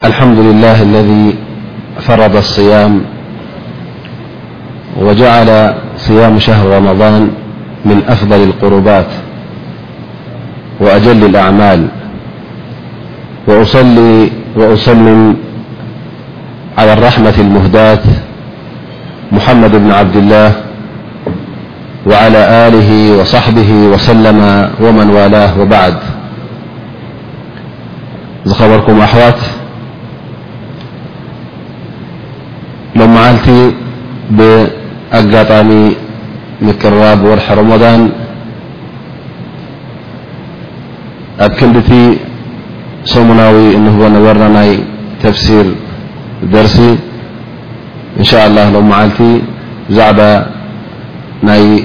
الحمد لله الذي فرض الصيام وجعل صيام شهر رمضان من أفضل القربات وأجل الأعمال وأصلم على الرحمة المهداة محمد بن عبد الله وعلى آله وصحبه وسلم ومن والاه وبعد خركم أوات ت بأقطم مقرب ورح رمضان اب كندت سمنو أنه نبرنا ني تفسير درسي إن شاء الله لم معلت بعب ني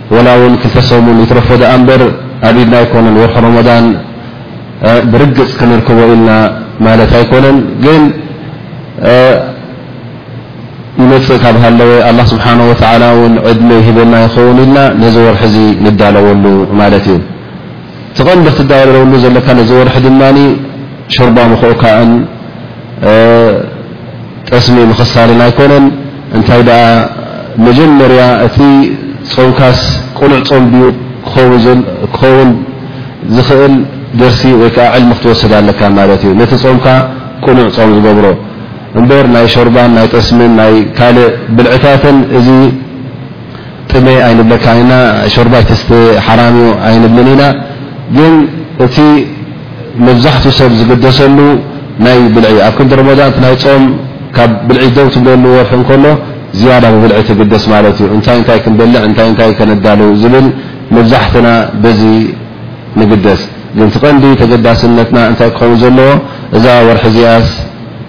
ወላ ውን ክልተ ሰሙን ይትረፎ ደኣ እምበር ኣብ ኢድና ኣይኮነን ወርሒ ሮሞዳን ብርግጽ ክንርክቦ ኢልና ማለት ኣይኮነን ግን ይመጽእ ካብ ሃለወ ኣላ ስብሓን ወተላ ውን ዕድመ ይህበና ይኸውን ኢልና ነዚ ወርሒ እዚ ንዳለወሉ ማለት እዩ እቲ ቀንዲ ክትደራደረሉ ዘለካ ነዚ ወርሒ ድማ ሾርባ ምኹእካዕን ጠስሚ ምኽሳርን ኣይኮነን። እንታይ ደኣ መጀመርያ እቲ ጾምካስ ቅኑዕ ጾም ድዩ ክኸውን ዝኽእል ደርሲ ወይ ከኣ ዕልሚ ክትወስድ ኣለካ ማለት እዩ። ነቲ ጾምካ ቅኑዕ ጾም ዝገብሮ እምበር ናይ ሾርባን ናይ ጠስምን ናይ ካልእ ብልዕታትን እዚ ጥሜ ኣይንብለካን ኢና ሾርባይ ትስተ ሓራም እዩ ኣይንብልን ኢና ግን እቲ መብዛሕቱ ሰብ ዝግደሰሉ ናይ ብልዒ ኣብ ክንዲ ረመዳን ናይ ፆም ካብ ብልዒ ደው ትብለሉ ወርሒ እንከሎ ዝያዳ ብብልዒ ትግደስ ማለት እዩ እንታይ እንታይ ክንበልዕ እንታይ እንታይ ከነዳሉ ዝብል መብዛሕትና በዚ ንግደስ ግን ትቐንዲ ተገዳስነትና እንታይ ክኸውን ዘለዎ እዛ ወርሒ እዚኣስ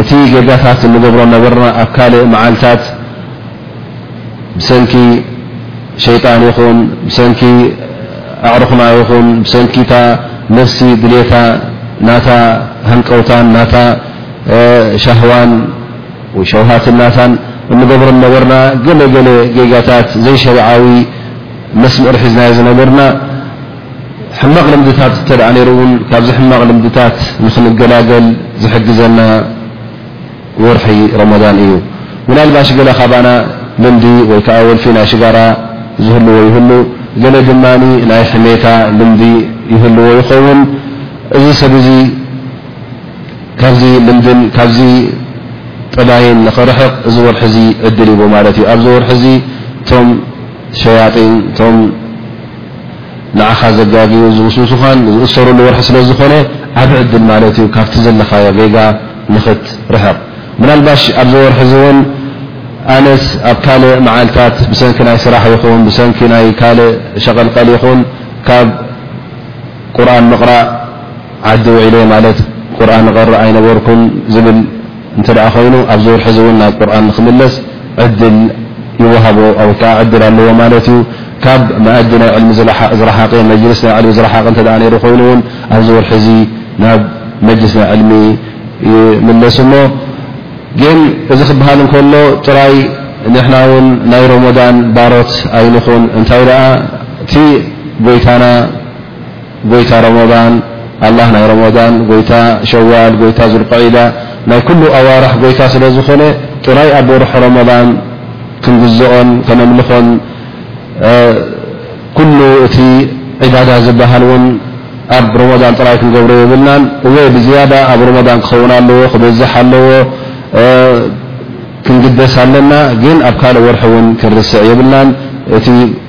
እቲ ጌጋታት እንገብሮ ነበርና ኣብ ካልእ መዓልታት ብሰንኪ ሸይጣን ይኹን ብሰንኪ ኣዕሩኽና ይኹን ብሰንኪ እታ ነፍሲ ድሌታ ናታ ሃንቀውታን ናታ ሻህዋን ወይ ሸውሃትን ናታን እንገብሮ ነበርና ገለ ገለ ጌጋታት ዘይሸሪዓዊ መስምር ሒዝናዮ ዝነበርና ሕማቕ ልምድታት እንተ ነይሩ እውን ካብዚ ሕማቕ ልምድታት ንክንገላገል ዝሕግዘና ወርሒ ረመዳን እዩ። ምናልባሽ ገለ ካባና ልምዲ ወይ ከዓ ወልፊ ናይ ሽጋራ ዝህልዎ ይህሉ፣ ገለ ድማ ናይ ሕሜታ ልምዲ ይህልዎ ይኸውን። እዚ ሰብ እዚ ካብዚ ልምድን ካብዚ ጠባይን ንክርሕቕ እዚ ወርሒ እዚ ዕድል ይቦ ማለት እዩ። ኣብዚ ወርሒ እዚ እቶም ሸያጢን እቶም ንዓኻ ዘጋግዩ ዝውስውሱኻን ዝእሰሩሉ ወርሒ ስለዝኾነ ዓቢ ዕድል ማለት እዩ ካብቲ ዘለኻዮ ጌጋ ንኽትርሕቕ። ምናልባሽ ኣብዚ ወርሒ እዚ እውን ኣነስ ኣብ ካልእ መዓልታት ብሰንኪ ናይ ስራሕ ይኹን ብሰንኪ ናይ ካልእ ሸቐልቐል ይኹን ካብ ቁርኣን ምቕራእ ዓዲ ውዒለ ማለት ቁርኣን እቐርእ ኣይነበርኩን ዝብል እንተ ኮይኑ ኣብዚ ወርሒ እዚ እውን ናብ ቁርን ንክምለስ ዕድል ይወሃቦ ወይ ከዓ ዕድል ኣለዎ ማለት እዩ። ካብ መኣዲ ናይ ዕልሚ ዝረሓቐ፣ መጅልስ ናይ ዕልሚ ዝረሓቐ እንተ ነይሩ ኮይኑ እውን ኣብዚ ወርሒ እዚ ናብ መጅልስ ናይ ዕልሚ ይምለስ እሞ ግን እዚ ክበሃል እንከሎ ጥራይ ንሕና እውን ናይ ሮሞዳን ባሮት ኣይንኹን እንታይ ደኣ እቲ ጎይታና ጎይታ ሮሞዳን ኣላህ ናይ ሮሞዳን ጎይታ ሸዋል ጎይታ ዙልቅዒዳ ናይ ኩሉ ኣዋርሕ ጎይታ ስለ ዝኾነ ጥራይ ኣብ ወርሒ ሮሞዳን ክንግዝኦን ከነምልኾን ኩሉ እቲ ዒባዳ ዝበሃል ውን ኣብ ሮሞዳን ጥራይ ክንገብሮ የብልናን እወ ብዝያዳ ኣብ ሮሞዳን ክኸውን ኣለዎ ክበዝሕ ኣለዎ ክንግደስ ኣለና ግን ኣብ ካልእ ወርሒ ውን ክንርስዕ የብልናን እቲ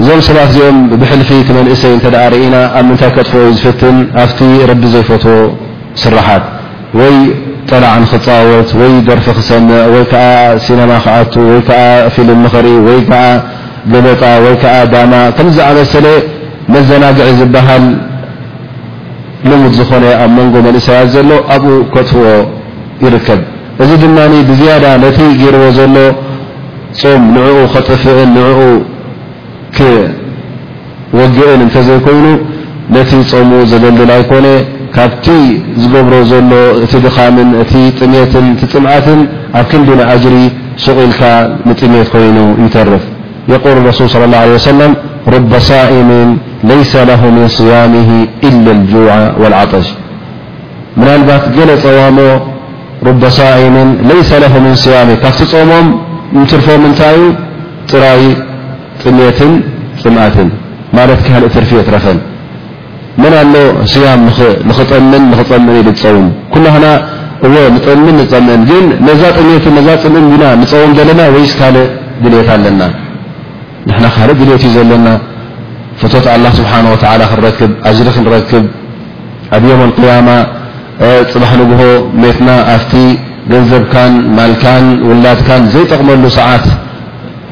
እዞም ሰባት እዚኦም ብሕልፊ እቲ መንእሰይ እንተ ርኢና ኣብ ምንታይ ከጥፍኦ እዩ ዝፍትን ኣብቲ ረቢ ዘይፈትዎ ስራሓት ወይ ጠላዕ ንክፃወት ወይ ደርፊ ክሰምዕ ወይ ከዓ ሲነማ ክኣቱ ወይ ከዓ ፊልም ንክርኢ ወይ ከዓ ገበጣ ወይ ከዓ ዳማ ከም ዝኣመሰለ መዘናግዒ ዝበሃል ልሙድ ዝኾነ ኣብ መንጎ መንእሰያት ዘሎ ኣብኡ ከጥፍኦ ይርከብ። እዚ ድማ ብዝያዳ ነቲ ገይርዎ ዘሎ ጾም ንዕኡ ከጥፍእን ንዕኡ ክወግእን እንተ ዘይኮይኑ ነቲ ጾሙ ዘደልድል ኣይኮነ ካብቲ ዝገብሮ ዘሎ እቲ ድኻምን እቲ ጥሜትን እቲ ጽምኣትን ኣብ ክንዲ ንኣጅሪ ሱቕ ኢልካ ንጥሜት ኮይኑ ይተርፍ የቁል ረሱል صለ ላሁ ዓለይሂ ወሰለም ሩበ ሳኢምን ለይሰ ለሁ ምን ስያምህ ኢለ ልጁዐ ወልዓጠሽ ምናልባት ገለ ጸዋሞ ሩበ ሳኢምን ለይሰ ለሁ ምን ስያሚ ካብቲ ጾሞም እንትርፎም እንታይ እዩ ጥራይ ጥሜትን ጽምኣትን ማለት ካልእ ትርፊ የትረፈን መን ኣሎ ስያም ንኽጠምን ንኽጸምእን ኢሉ ዝጸውም ኩላህና እወ ንጠምን ንጸምእን ግን ነዛ ጥሜትን ነዛ ጽምእን ግና ንጸውም ዘለና ወይስ ካልእ ድልት ኣለና ንሕና ካልእ ድልት እዩ ዘለና ፍቶት ኣላ ስብሓን ወተዓላ ክንረክብ ኣጅሪ ክንረክብ ኣብ ዮም ኣልቅያማ ፅባሕ ንግሆ ሜትና ኣብቲ ገንዘብካን ማልካን ውላድካን ዘይጠቕመሉ ሰዓት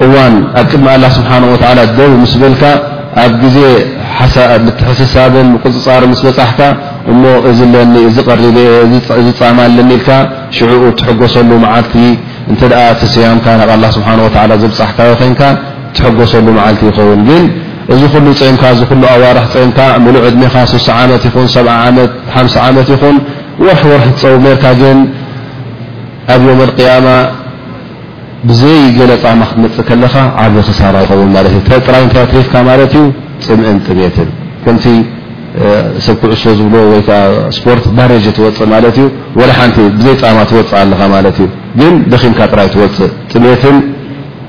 እዋን ኣብ ቅድሚ ኣላህ ስብሓነሁ ወተዓላ ደው ምስ በልካ ኣብ ግዜ ምትሕስሳብን ምቁፅፃርን ምስ በፃሕካ እሞ እዚ ኣለኒ እዚ ቀሪበ እየ እዚ ፃማ ኣለኒ ኢልካ ሽዕኡ እትሕጎሰሉ መዓልቲ እንተደኣ ተሰያምካ ናብ ኣላህ ስብሓነሁ ወተዓላ ዘብፃሕካዮ ዄንካ ትሕጎሰሉ መዓልቲ ይኸውን ግን እዚ ኩሉ ጸምካ እዚ ኩሉ ኣዋርሕ ጸምካ ምሉእ ዕድሜኻ ስሳ ዓመት ይኹን ሰብዓ ዓመት ሓምሳ ዓመት ይኹን ወርሒ ወርሒ ትጸውም ነርካ ግን ኣብ ዮም ኣልቅያማ ብዘይ ገለ ጻማ ክትመጽእ ከለኻ ዓቢ ክሳራ ይኸውን ማለት እዩ ተጥራይ እንታይ ኣትሪፍካ ማለት እዩ ጽምእን ጥሜትን ከምቲ ሰብ ኩዕሶ ዝብሎ ወይ ከዓ ስፖርት ባሬጅ ትወፅእ ማለት እዩ ወላ ሓንቲ ብዘይ ጻማ ትወፅእ ኣለኻ ማለት እዩ ግን ደኺምካ ጥራይ ትወፅእ ጥሜትን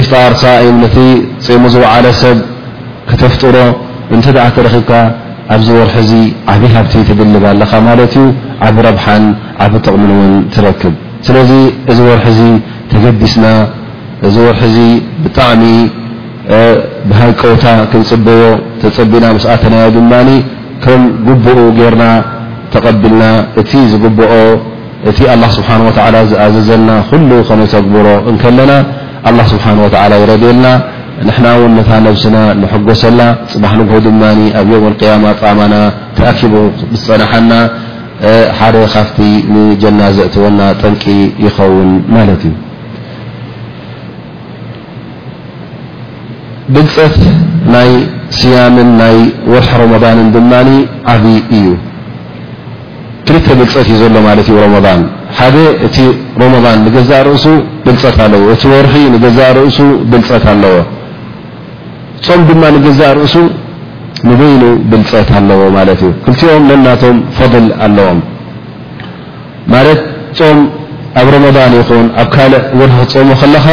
ኢፍጣር ሳኢም ነቲ ጼሙ ዝወዓለ ሰብ ክተፍጥሮ እንተ ተረኺብካ ኣብዚ ወርሒ እዚ ዓቢ ሃብቲ ትድልብ ኣለኻ ማለት እዩ፣ ዓቢ ረብሓን ዓቢ ጥቕምን እውን ትረክብ። ስለዚ እዚ ወርሒ እዚ ተገዲስና እዚ ወርሒ እዚ ብጣዕሚ ብሃንቀውታ ክንጽበዮ ተጸቢና ምስ ኣተናዮ ድማ ከም ግቡኡ ጌርና ተቐቢልና እቲ ዝግብኦ እቲ ኣላህ ስብሓን ወተዓላ ዝኣዘዘና ኩሉ ከነተግብሮ እንከለና ኣላህ ስብሓን ወተዓላ ይረድየልና ንሕና እውን ነታ ነብስና ንሕጎሰላ ፅባሕ ንግሆ ድማ ኣብ ዮም ኣልቅያማ ጣማና ተኣኪቡ ዝፀናሓና ሓደ ካብቲ ንጀና ዘእትወና ጠንቂ ይኸውን ማለት እዩ ብልፀት ናይ ስያምን ናይ ወርሒ ሮሞዳንን ድማ ዓብዪ እዩ ክልተ ብልጸት እዩ ዘሎ ማለት እዩ ሮሞዳን ሓደ እቲ ሮሞዳን ንገዛእ ርእሱ ብልጸት ኣለዎ እቲ ወርሒ ንገዛእ ርእሱ ብልጸት ኣለዎ ጾም ድማ ንገዛእ ርእሱ ንበይኑ ብልፀት ኣለዎ ማለት እዩ ክልቲኦም ነናቶም ፈضል ኣለዎም ማለት ጾም ኣብ ረመضን ይኹን ኣብ ካልእ ወርሒ ክትፀሙ ከለኻ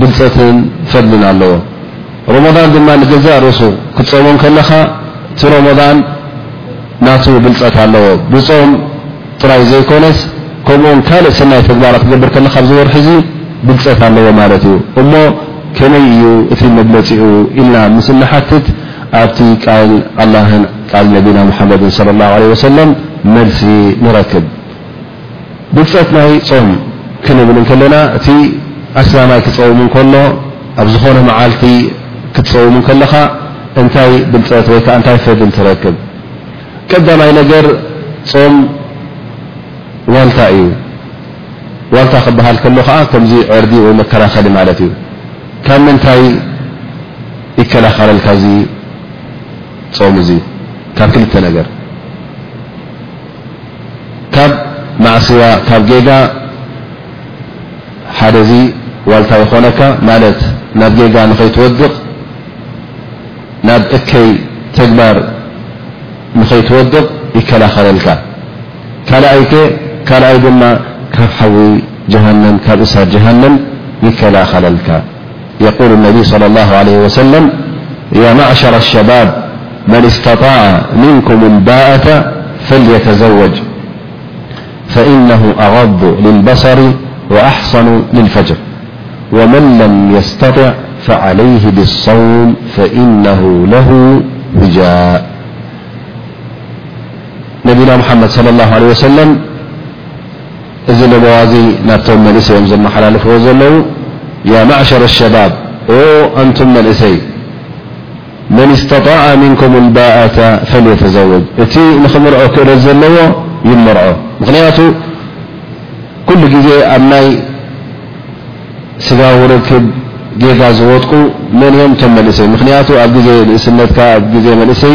ብልፀትን ፈضልን ኣለዎ ረመضን ድማ ንገዛእ ርእሱ ክትፀሙ ከለኻ እቲ ረመضን ናቱ ብልጸት ኣለዎ። ብጾም ጥራይ ዘይኮነስ ከምኡውን ካልእ ሰናይ ተግባራት ክትገብር ከለኻ ኣብዚ ወርሒ እዚ ብልጸት ኣለዎ ማለት እዩ። እሞ ከመይ እዩ እቲ መግለጺኡ ኢልና ምስ እንሓትት ኣብቲ ቃል ኣላህን ቃል ነቢና ሙሓመድን ሰለላሁ ዓለይሂ ወሰለም መልሲ ንረክብ። ብልፀት ናይ ፆም ክንብል እንከለና እቲ ኣስላማይ ክፀውም እንከሎ ኣብ ዝኾነ መዓልቲ ክትፀውም እንከለኻ እንታይ ብልፀት ወይ ከዓ እንታይ ፈድል ትረክብ ቀዳማይ ነገር ፆም ዋልታ እዩ ዋልታ ክበሃል ከሎ ከዓ ከምዚ ዕርዲ ወይ መከላኸሊ ማለት እዩ ካብ ምንታይ ይከላኸለልካ እዚ ፆም እዚ ካብ ክልተ ነገር ካብ ማዕስያ ካብ ጌጋ ሓደ እዚ ዋልታ ይኾነካ ማለት ናብ ጌጋ ንኸይትወድቕ ናብ እከይ ተግባር ንኸይትወድቕ ይከላኸለልካ ካልኣይ ከ ካልኣይ ድማ ካብ ሓዊ ጀሃንም ካብ እሳት ጀሃንም ይከላኸለልካ። يقول النبي صلى الله عليه وسلم يا معشر الشباب من استطاع منكم الباءة فليتزوج فإنه أغظ للبصر وأحصن للفجر ومن لم يستطع فعليه بالصوم فإنه له وجاء ነቢና ሙሓመድ صለ اله عه ሰለም እዚ ለበዋ እዚ ናብቶም መንእሰይ እዮም ዘመሓላልፍዎ ዘለዉ ያ መዕሸረ ሸባብ ኦ ኣንቱም መንእሰይ መን ስተጣዓ ምንኩም ልባኣተ ፈልየተዘወጅ እቲ ንክምርዖ ክእለት ዘለዎ ይመርዖ ምክንያቱ ኩሉ ግዜ ኣብ ናይ ስጋዊ ርክብ ጌጋ ዝወጥቁ መን እዮም ቶም መንእሰይ ምክንያቱ ኣብ ግዜ ንእስነትካ ኣብ ግዜ መንእሰይ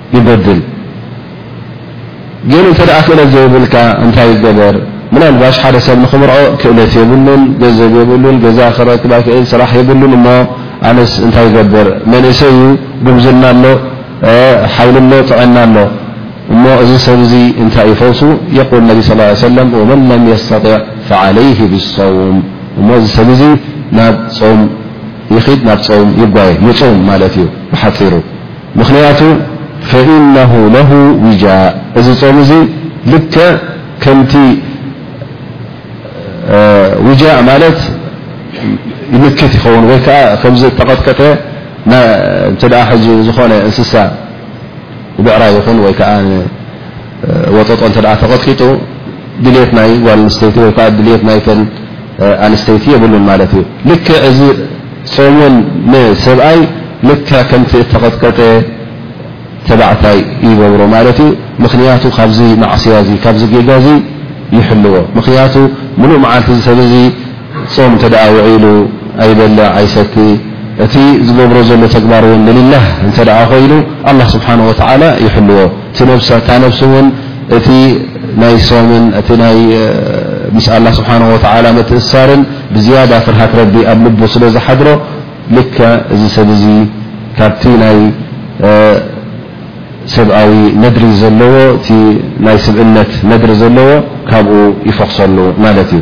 ይጎድል ግን እንተ ክእለት ዘይብልካ እንታይ ይገበር ምናልባሽ ሓደ ሰብ ንኽምርዖ ክእለት የብሉን ገንዘብ የብሉን ገዛ ክረክብ ኣይክእል ስራሕ የብሉን እሞ ኣነስ እንታይ ይገብር መንእሰይ እዩ ጉብዝና ኣሎ ሓይሊ ኣሎ ጥዕና ኣሎ እሞ እዚ ሰብ እዚ እንታይ እዩ ፈውሱ የቁል ነቢ ስ ሰለ ወመን ለም የስተጢዕ ፈዓለይህ ብሰውም እሞ እዚ ሰብ እዚ ናብ ፆም ይኽድ ናብ ፆም ይጓየ ይፁም ማለት እዩ ብሓፂሩ ምኽንያቱ ፈኢነሁ ለሁ ዊጃእ እዚ ጾም እዚ ልክዕ ከምቲ ዊጃእ ማለት ይምክት ይኸውን ወይ ከዓ ከምዚ እተቐጥቀጠ እንተ ሕዚ ዝኾነ እንስሳ ብዕራይ ይኹን ወይ ከዓ ወጠጦ እንተ ተቐጥቂጡ ድልት ናይ ጓል ኣንስተይቲ ወይ ከዓ ድልት ናይተን ኣንስተይቲ የብሉን ማለት እዩ። ልክዕ እዚ ፆሙን ንሰብኣይ ልክ ከምቲ እተቐጥቀጠ ተባዕታይ ይገብሮ ማለት እዩ። ምኽንያቱ ካብዚ ማዕስያ እዚ ካብዚ ጌጋ እዚ ይሕልዎ። ምኽንያቱ ምሉእ መዓልቲ እዚ ሰብ እዚ ጾም እንተ ውዒሉ ኣይበልዕ ኣይሰቲ፣ እቲ ዝገብሮ ዘሎ ተግባር ውን ንሊላህ እንተ ኮይኑ ኣላህ ስብሓነሁ ወተዓላ ይሕልዎ፣ እታ ነብሲ ውን እቲ ናይ ሶምን እቲ ናይ ምስ ኣላህ ስብሓነሁ ወተዓላ ምትእስሳርን ብዝያዳ ፍርሃት ረቢ ኣብ ልቡ ስለ ዝሓድሮ ልክዕ እዚ ሰብ እዚ ካብቲ ናይ ሰብኣዊ ነድሪ ዘለዎ እቲ ናይ ስብእነት ነድሪ ዘለዎ ካብኡ ይፈኽሰሉ ማለት እዩ።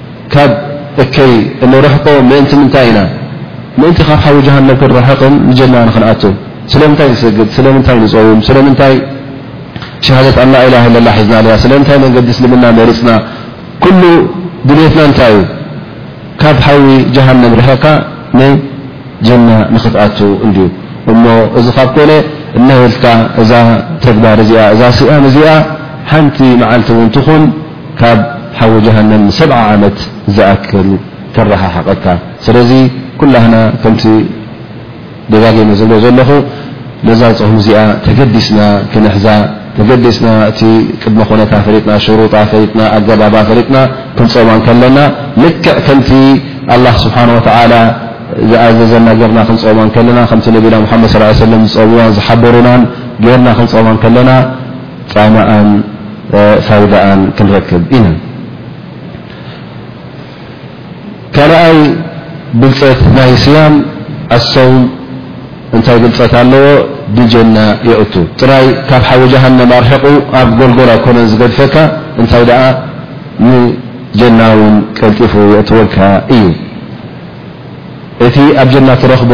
ካብ እከይ እንርሕቆ ምእንቲ ምንታይ ኢና? ምእንቲ ካብ ሓዊ ጀሃነብ ክንርሕቕን ንጀና ንኽንኣቱን። ስለምንታይ ንሰግድ? ስለምንታይ ንጾውም? ስለምንታይ ሸሃደት ኣን ላኢላሃ ኢለላህ ሒዝናልያ? ስለምንታይ መንገዲ እስልምና መሪጽና? ኩሉ ድልየትና እንታይ እዩ? ካብ ሓዊ ጀሃነብ ርሒቕካ ንጀና ንኽትኣቱ እንድዩ። እሞ እዚ ካብ ኮነ እነሀ ኢልካ እዛ ተግባር እዚኣ፣ እዛ ስያም እዚኣ ሓንቲ መዓልቲ እውን ትኹን፣ ካብ ሓዊ ጀሃነም ንሰብዓ ዓመት ዝኣክል ከረሓሕቐካ። ስለዚ ኩላህና ከምቲ ደጋጊመ ዝብሎ ዘለኹ ነዛ ጾም እዚኣ ተገዲስና ክንሕዛ፣ ተገዲስና እቲ ቅድመ ኩነታ ፈሊጥና፣ ሽሩጣ ፈሊጥና፣ ኣገባባ ፈሊጥና ክንጾማ ከለና ልክዕ ከምቲ ኣላህ ስብሓነ ወተዓላ ዝኣዘዘና ጌርና ክንጾማ ከለና ከምቲ ነቢና ሙሓመድ ሰለላሁ ዐለይሂ ወሰለም ዝጾምዋን ዝሓበሩናን ጌርና ክንጾማ ከለና ጻማኣን ፋይዳኣን ክንረክብ ኢና። ካልኣይ ብልጸት ናይ ስያም ኣሰውም እንታይ ብልጸት ኣለዎ ድጀና የእቱ ጥራይ ካብ ሓዊ ጀሃነም ኣርሕቑ ኣብ ጎልጎል ኣይኮነን ዝገድፈካ እንታይ ደኣ ንጀና ውን ቀልጢፉ የእትወካ እዩ እቲ ኣብ ጀና ትረኽቦ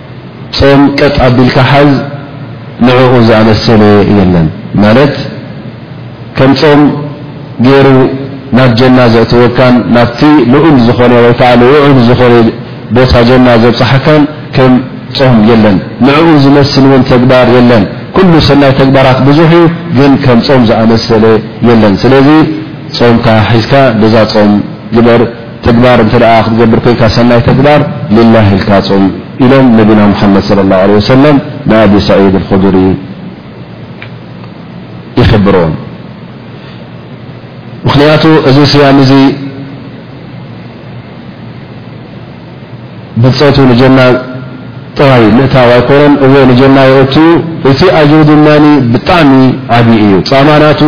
ጾም ቀጥ ኣቢልካ ሓዝ ንዕኡ ዝኣመሰለ የለን ማለት ከም ጾም ጌሩ ናብ ጀና ዘእትወካን ናብቲ ልኡል ዝኾነ ወይ ከኣ ልኡዑል ዝኾነ ቦታ ጀና ዘብጽሓካን ከም ጾም የለን ንዕኡ ዝመስል እውን ተግባር የለን ኩሉ ሰናይ ተግባራት ብዙሕ እዩ ግን ከም ጾም ዝኣመሰለ የለን ስለዚ ጾምካ ሒዝካ በዛ ጾም ግበር ተግባር እንተ ክትገብር ኮይንካ ሰናይ ተግባር ሊላህ ኢልካ ጹም ኢሎም ነቢና ሙሓመድ صለ ላሁ ዓለይሂ ወሰለም ንኣቢ ሰዒድ ኣልኹድሪ ይሕብርዎም። ምኽንያቱ እዚ ስያም እዚ ብልፀቱ ንጀና ጥራይ ምእታው ኣይኮነን እዎ ንጀና የእቱ እቲ ኣጅሩ ድማ ብጣዕሚ ዓብዪ እዩ ፃማናቱ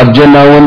ኣብ ጀና እውን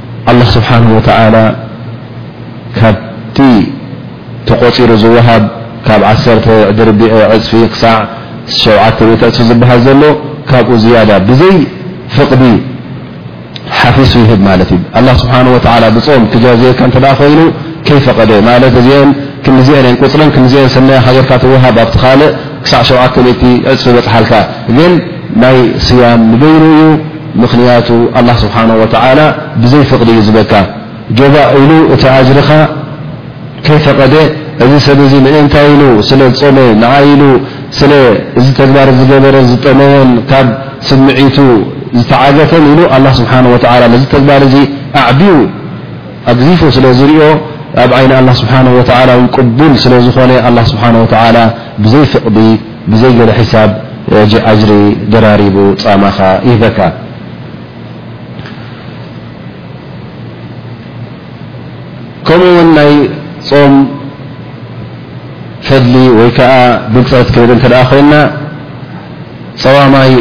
ኣላህ ስብሓነሁ ወተዓላ ካብቲ ተቖፂሩ ዝወሃብ ካብ ዓሰርተ ድርቢዐ ዕፅፊ ክሳዕ ሸውዓተ ቤት ዕፅፊ ዝበሃል ዘሎ ካብኡ ዝያዳ ብዘይ ፍቕዲ ሓፊሱ ይህብ ማለት እዩ። ኣላህ ስብሓነሁ ወተዓላ ብፆም ክጃዝየካ እንተደኣ ኮይኑ ከይፈቐደ ማለት እዚአን ክንዲዚአን እየን ቁፅረን ክንዲዚአን ሰናያኻ ጌርካ ትወሃብ ኣብቲ ካልእ ክሳዕ ሸውዓተ ሚእቲ ዕፅፊ ይበፅሓልካ ግን ናይ ስያም ንበይኑ እዩ። ምኽንያቱ ኣላህ ስብሓነ ወተዓላ ብዘይ ፍቕዲ እዩ ዝበካ ጆባእ ኢሉ እቲ ኣጅርኻ ከይፈቐደ እዚ ሰብ እዚ ምእንታይ ኢሉ ስለ ዝጾመ ንዓይ ኢሉ ስለ እዚ ተግባር ዝገበረ ዝጠመየን ካብ ስምዒቱ ዝተዓገተን ኢሉ ኣላህ ስብሓነ ወተዓላ ነዚ ተግባር እዚ ኣዕብዩ ኣግዚፉ ስለ ዝሪኦ ኣብ ዓይኒ ኣላህ ስብሓነ ወተዓላ እውን ቅቡል ስለ ዝኾነ ኣላህ ስብሓነ ወተዓላ ብዘይ ፍቕዲ ብዘይ ገለ ሒሳብ ኣጅሪ ደራሪቡ ጻማኻ ይህበካ። ከምኡ ውን ናይ ጾም ፈድሊ ወይ ከኣ ብልጸት ክንብል እንተ ደኣ ኮይንና ጸዋማይ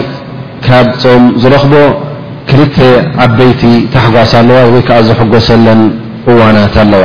ካብ ጾም ዝረኽቦ ክልተ ዓበይቲ ታሕጓስ ኣለዋ ወይ ከኣ ዝሕጎሰለን እዋናት ኣለዋ።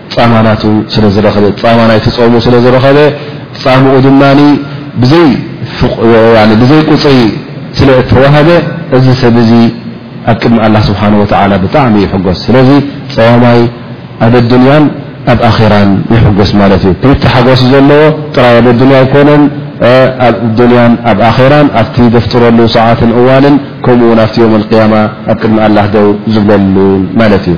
ጻማ ናቱ ስለ ዝረኸበ ጻማ ናይቲ ጾሙ ስለ ዝረኸበ ጻምኡ ድማ ብዘይ ቁጽሪ ስለ እተዋህበ እዚ ሰብ እዚ ኣብ ቅድሚ ኣላ ስብሓን ወተዓላ ብጣዕሚ ይሕጎስ ስለዚ ፀዋማይ ኣብ ኣዱንያን ኣብ ኣኼራን ይሕጎስ ማለት እዩ ክልተ ሓጎስ ዘለዎ ጥራይ ኣብ ኣዱንያ ኣይኮነን ኣብ ኣዱንያን ኣብ ኣኼራን ኣብቲ ዘፍጥረሉ ሰዓትን እዋንን ከምኡውን ኣብቲ ዮም ኣልቅያማ ኣብ ቅድሚ ኣላ ደው ዝብለሉን ማለት እዩ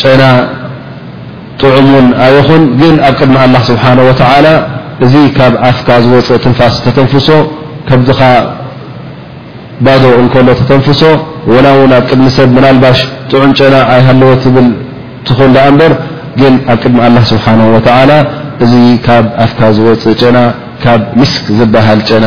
ጨና ጥዑም ውን ኣይኹን ግን ኣብ ቅድሚ ኣላ ስብሓን ወተዓላ እዚ ካብ ኣፍካ ዝወፅእ ትንፋስ ተተንፍሶ ከብድኻ ባዶ እንከሎ ተተንፍሶ ወላ ውን ኣብ ቅድሚ ሰብ ምናልባሽ ጥዑም ጨና ኣይሃለወ ትብል ትኹን ዳኣ እምበር ግን ኣብ ቅድሚ ኣላ ስብሓን ወተዓላ እዚ ካብ ኣፍካ ዝወፅእ ጨና ካብ ሚስክ ዝበሃል ጨና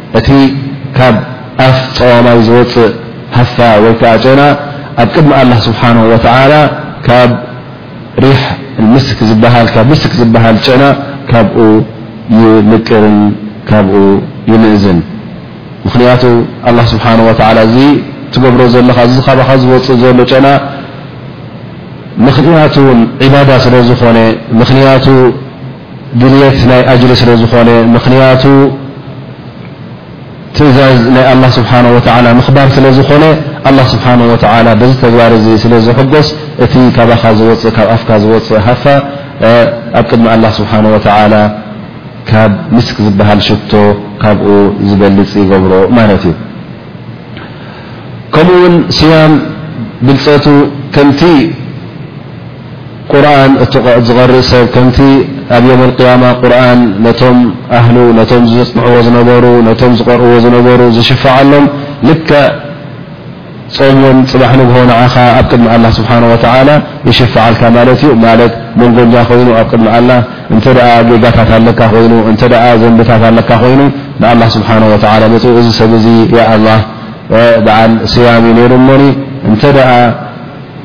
እቲ ካብ ኣፍ ጸዋማይ ዝወጽእ ሃፋ ወይ ከኣ ጨና ኣብ ቅድሚ ኣላህ ስብሓነሁ ወተዓላ ካብ ሪሕ ምስክ ዝበሃል ካብ ምስክ ዝበሃል ጨና ካብኡ ይንቅርን ካብኡ ይንእዝን። ምኽንያቱ ኣላህ ስብሓነሁ ወተዓላ እዚ ትገብሮ ዘለኻ እዚ ካባኻ ዝወጽእ ዘሎ ጨና ምኽንያቱ ውን ዒባዳ ስለ ዝኾነ ምኽንያቱ ድልየት ናይ ኣጅሪ ስለ ዝኾነ ምኽንያቱ ትእዛዝ ናይ ኣላ ስብሓን ወተላ ምኽባር ስለ ዝኾነ ኣላ ስብሓን ወተላ በዚ ተግባር እዚ ስለ ዝሕጎስ እቲ ካባኻ ዝወፅእ ካብ ኣፍካ ዝወፅእ ሃፋ ኣብ ቅድሚ ኣላ ስብሓን ወተላ ካብ ምስክ ዝበሃል ሽቶ ካብኡ ዝበልፅ ይገብሮ ማለት እዩ ከምኡ ውን ስያም ብልፀቱ ከምቲ ቁርን ዝቐርእ ሰብ ከምቲ ኣብ ዮም ኣልቅያማ ቁርን ነቶም ኣህሉ ነቶም ዝፅንዕዎ ዝነበሩ ነቶም ዝቐርእዎ ዝነበሩ ዝሽፈዓሎም ልክዕ ፆም ውን ፅባሕ ንግሆ ንዓኻ ኣብ ቅድሚ ኣላ ስብሓን ወተዓላ ይሽፈዓልካ ማለት እዩ ማለት መንጎኛ ኮይኑ ኣብ ቅድሚ ኣላ እንተ ጌጋታት ኣለካ ኮይኑ እንተ ዘንብታት ኣለካ ኮይኑ ንኣላ ስብሓን ወተዓላ መፅኡ እዚ ሰብ እዚ ያ ኣላ በዓል ስያም እዩ ነይሩ እሞኒ እንተ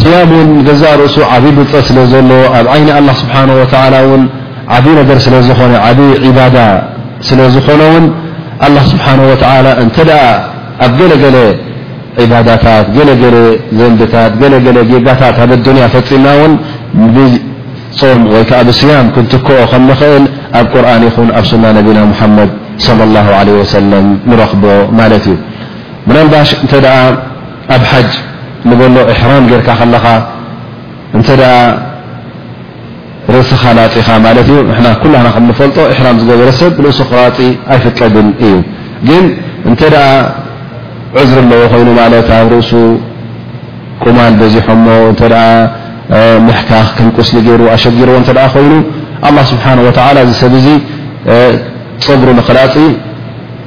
ስያም እውን ንገዛእ ርእሱ ዓብዪ ብልፀት ስለ ዘለዎ ኣብ ዓይኒ ኣላህ ስብሓነሁ ወተዓላ እውን ዓብዪ ነገር ስለ ዝኾነ ዓብዪ ዒባዳ ስለ ዝኾነ እውን ኣላህ ስብሓነሁ ወተዓላ እንተድኣ ኣብ ገለ ገለ ዒባዳታት ገለ ገለ ዘንብታት ገለ ገለ ጌጋታት ኣብ ኣዱንያ ፈፂምና እውን ብፆም ወይ ከዓ ብስያም ክንትክኦ ከም ንኽእል ኣብ ቁርኣን ይኹን ኣብ ሱና ነቢና ሙሓመድ ሰለ ላሁ ዓለይሂ ወሰለም ንረኽቦ ማለት እዩ ምናልባሽ እንተድኣ ኣብ ሓጅ ንበሎ ኢሕራም ጌርካ ከለኻ እንተ ርእስኻ ላጺኻ ማለት እዩ ንሕና ኩላና ከም ንፈልጦ ኢሕራም ዝገበረ ሰብ ርእሱ ክራጺ ኣይፍቀድን እዩ ግን እንተ ዕዝሪ ኣለዎ ኮይኑ ማለት ኣብ ርእሱ ቁማል በዚሖሞ እተ ምሕካኽ ከም ቁስሊ ገይሩ ኣሸጊርዎ እተ ኮይኑ ኣላ ስብሓን ወተላ እዚ ሰብ እዚ ፀጉሩ ንክላፂ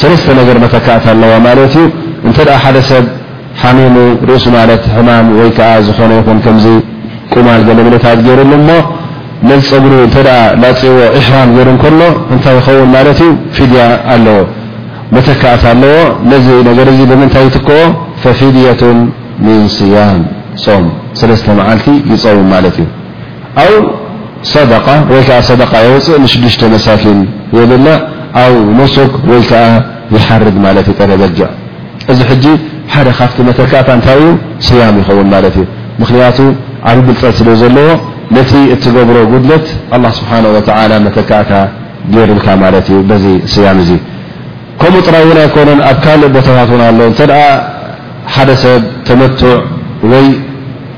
ሰለስተ ነገር መተካእታ ኣለዋ ማለት እዩ እንተ ሓደ ሰብ ሓሚሙ ርእሱ ማለት ሕማም ወይ ከዓ ዝኾነ ይኹን ከምዚ ቁማል ገለመለታት ገይሩሉ እሞ ነዚ ፀጉሪ እንተ ላፅዎ ኢሕራም ገይሩ እንከሎ እንታይ ይኸውን ማለት እዩ ፊድያ ኣለዎ መተካእታ ኣለዎ ነዚ ነገር እዚ ብምንታይ ይትከዎ ፈፊድየቱን ምን ስያም ፆም ሰለስተ መዓልቲ ይፀውም ማለት እዩ ኣው ሰደቃ ወይ ከኣ ሰደቃ የውጽእ ንሽዱሽተ መሳኪን የብልዕ ኣው ኑሱክ ወይ ከኣ ይሓርድ ማለት እዩ ቀደ በጊዕ እዚ ሕጂ ሓደ ካብቲ መተካእታ እንታይ እዩ ስያም ይኸውን ማለት እዩ ምክንያቱ ዓቢ ብልጸት ስለ ዘለዎ ነቲ እትገብሮ ጉድለት ኣላ ስብሓን ወተዓላ መተካእታ ገይሩልካ ማለት እዩ በዚ ስያም እዚ ከምኡ ጥራይ እውን ኣይኮነን ኣብ ካልእ ቦታታት እውን ኣሎ እንተ ሓደ ሰብ ተመቱዕ ወይ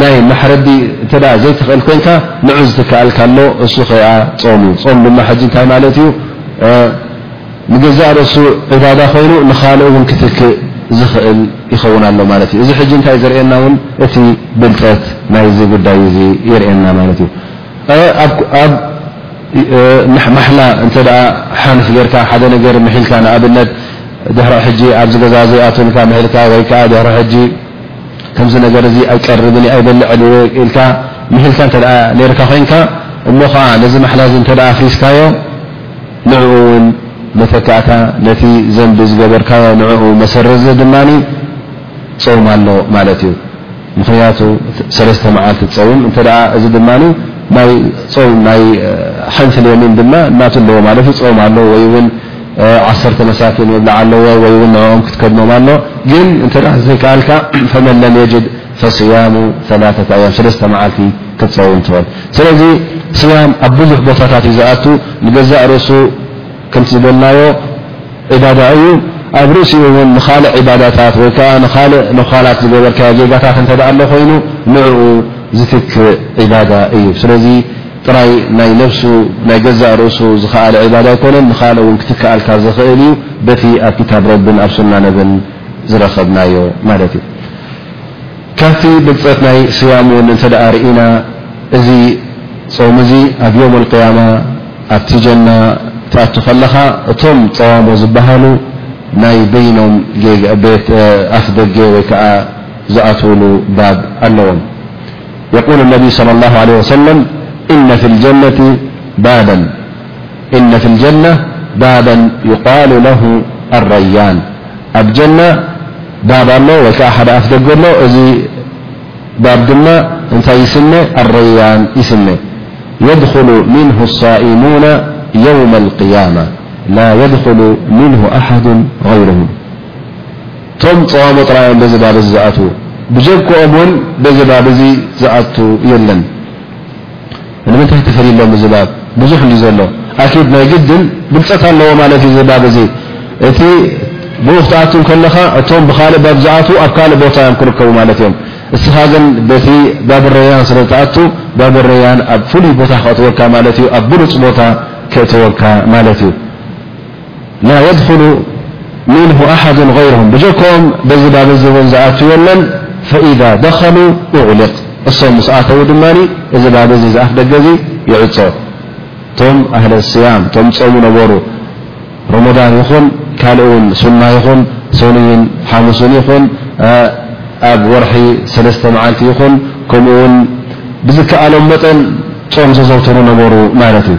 ናይ መሕረዲ እንተ ዘይትኽእል ኮንካ ንዑ ዝትከኣልካ ኣሎ እሱ ከኣ ጾም እዩ ጾም ድማ ሕጂ እንታይ ማለት እዩ ንገዛእ ርእሱ ዒባዳ ኮይኑ ንኻልእ እውን ክትክእ ዝኽእል ይኸውን ኣሎ ማለት እዩ እዚ ሕጂ እንታይ ዘርእየና እውን እቲ ብልጠት ናይዚ ጉዳይ እዚ የርእየና ማለት እዩ ኣብ ማሓላ እተ ሓንፍ ጌርካ ሓደ ነገር ምሒልካ ንኣብነት ድሕሪ ሕጂ ኣብዚ ገዛ ዘይኣትንካ ምሒልካ ወይከዓ ድሕሪ ሕጂ ከምዚ ነገር እዚ ኣይቀርብን ኣይበልዕን እየ ኢልካ ምሒልካ እተ ነርካ ኮይንካ እሞ ከዓ ነዚ ማሓላ እዚ እተ ኣፍሪስካዮ ንዕኡ እውን መተካእታ ነቲ ዘንቢ ዝገበርካዮ ንዕኡ መሰረዚ ድማ ፀውም ኣሎ ማለት እዩ ምክንያቱ ሰለስተ መዓልቲ ፀውም እተ እዚ ድማ ናይ ፀውም ናይ ሓንፍል የሚን ድማ እናት ኣለዎ ማለት ፀውም ኣሎ ወይ ውን ዓሰርተ መሳኪን ምብላዕ ኣለዎ ወይ ውን ንኦም ክትከድኖም ኣሎ ግን እተ ዘይከኣልካ ፈመን ለም የጅድ ፈስያሙ ላተ ኣያም ሰለስተ መዓልቲ ክትፀውም ትኽእል ስለዚ ስያም ኣብ ብዙሕ ቦታታት እዩ ዝኣቱ ንገዛእ ርእሱ ከምቲ ዝበልናዮ ዕባዳ እዩ ኣብ ርእሲ እውን ንካልእ ዕባዳታት ወይ ከዓ ንካልእ ነዃላት ዝገበርካዮ ጌጋታት እንተ ኣሎ ኮይኑ ንዕኡ ዝትክእ ዕባዳ እዩ ስለዚ ጥራይ ናይ ነብሱ ናይ ገዛእ ርእሱ ዝኸኣለ ዒባዳ ኣይኮነን ንኻልእ እውን ክትከኣልካ ዘኽእል እዩ በቲ ኣብ ክታብ ረብን ኣብ ሱና ነብን ዝረኸብናዮ ማለት እዩ ካብቲ ብልፀት ናይ ስያም እውን እንተ ርኢና እዚ ፆም እዚ ኣብ ዮም ኣልቅያማ ኣብቲ ጀና ትኣቱ ከለኻ እቶም ፀዋሞ ዝበሃሉ ናይ በይኖም ጌጋ ቤት ኣፍ ደገ ወይ ከዓ ዝኣትውሉ ባብ ኣለዎም يقول النبي صلى الله عليه وسلم إن في الجنة بابا يقال له الريان أب جنة باب ال و ك حد أفدقل ዚ باب دم ن يسم الريان يسم يدخل منه الصائمون يوم القيامة لا يدخل منه أحد غيرهم م እቶም ጸዋሞ ጥራይ እዮም በዚ ባብ እዚ ዝኣትዉ፣ ብጀብክኦም እውን በዚ ባብ እዚ ዝኣቱ የለን። ንምንታይ ተፈልዩሎም እዚ ባብ ብዙሕ እንድዩ ዘሎ። ኣኪድ ናይ ግድን ብልጸት ኣለዎ ማለት እዩ እዚ ባብ እዚ። እቲ ብኡ ክትኣቱ እንከለኻ እቶም ብኻልእ ባብ ዝኣትዉ ኣብ ካልእ ቦታ እዮም ክርከቡ ማለት እዮም። እስኻ ግን በቲ ባብ ረያን ስለ ትኣቱ ባብ ረያን ኣብ ፍሉይ ቦታ ከእትወካ ማለት እዩ፣ ኣብ ብሉጽ ቦታ ከእትወካ ማለት እዩ። ላ የድኹሉ ሚንሁ ኣሓዱ ገይርሁም ብጀክኦም በዚ ባብ እዚ እውን ዝኣቱ የለን ፈኢዛ ደኸሉ ኡቕሊቕ እሶም ምስ ኣተዉ ድማ እዚ ባብ እዚ ዝኣፍ ደገ እዚ ይዕፆ እቶም ኣህለ ስያም እቶም ፀሙ ነበሩ ሮሞዳን ይኹን ካልእ እውን ሱና ይኹን ሰኑይን ሓሙስን ይኹን ኣብ ወርሒ ሰለስተ መዓልቲ ይኹን ከምኡ ውን ብዝከኣሎም መጠን ፆም ዘዘውተሩ ነበሩ ማለት እዩ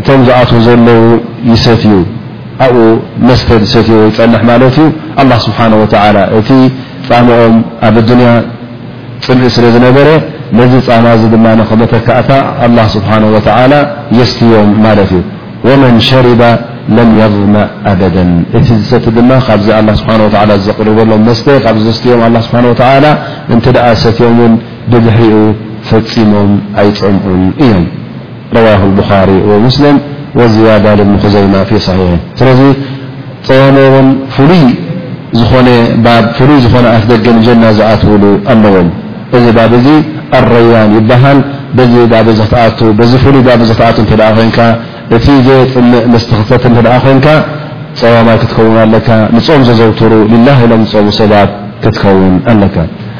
እቶም ዝኣትዉ ዘለዉ ይሰትዩ ኣብኡ መስተ ዝሰትዩ ወይ ጸንሕ ማለት እዩ ኣላ ስብሓን ወተዓላ እቲ ጻምኦም ኣብ ኣዱንያ ጽምኢ ስለ ዝነበረ ነዚ ጻማ እዚ ድማ ንክመተካእታ ኣላ ስብሓን ወተዓላ የስትዮም ማለት እዩ ወመን ሸሪባ ለም የظመእ ኣበደን እቲ ዝሰቲ ድማ ካብዚ ኣላ ስብሓን ወላ ዘቕርበሎም መስተ ካብ ዘስትዮም ኣላ ስብሓን ወተዓላ እንተ ደኣ ሰትዮም እውን ብድሕሪኡ ፈጺሞም ኣይጸምኡን እዮም ረዋሁ ኣልቡኻሪ ወሙስሊም ወዝያዳ ልብኒ ኹዘይማ ፊ ሰሒሒ ስለዚ ጸወሞ እውን ፍሉይ ዝኾነ ባብ ፍሉይ ዝኾነ ኣፍ ደገ ንጀና ዝኣትውሉ ኣለዎም እዚ ባብ እዚ ኣረያን ይበሃል በዚ ባብ እዚ ክትኣቱ በዚ ፍሉይ ባብ እዚ ክትኣቱ እንተ ደኣ ኮይንካ እቲ ዘየጽምእ መስተ ክትሰቲ እንተ ደኣ ኮይንካ ጸዋማይ ክትከውን ኣለካ ንጾም ዘዘውትሩ ሊላህ ኢሎም ዝጸሙ ሰባት ክትከውን ኣለካ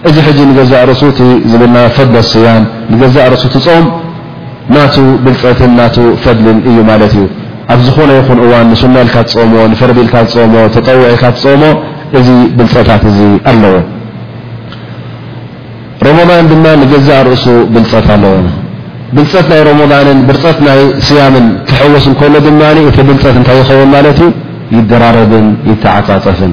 እዚ ሕጂ ንገዛእ ርእሱ እቲ ዝብልና ፈድለ ስያም ንገዛእ ርእሱ እቲ ጾም ናቱ ብልጸትን ናቱ ፈድልን እዩ ማለት እዩ። ኣብ ዝኾነ ይኹን እዋን ንሱና ኢልካ ትጾሞ፣ ንፈርዲ ኢልካ ትጾሞ፣ ተጠውዕ ኢልካ ትጾሞ እዚ ብልጸታት እዚ ኣለዎ። ሮሞዳን ድማ ንገዛእ ርእሱ ብልጸት ኣለዎ። ብልጸት ናይ ሮሞዳንን ብርጸት ናይ ስያምን ክሕወስ እንከሎ ድማ እቲ ብልጸት እንታይ ይኸውን ማለት እዩ ይደራረብን ይተዓጻጸፍን።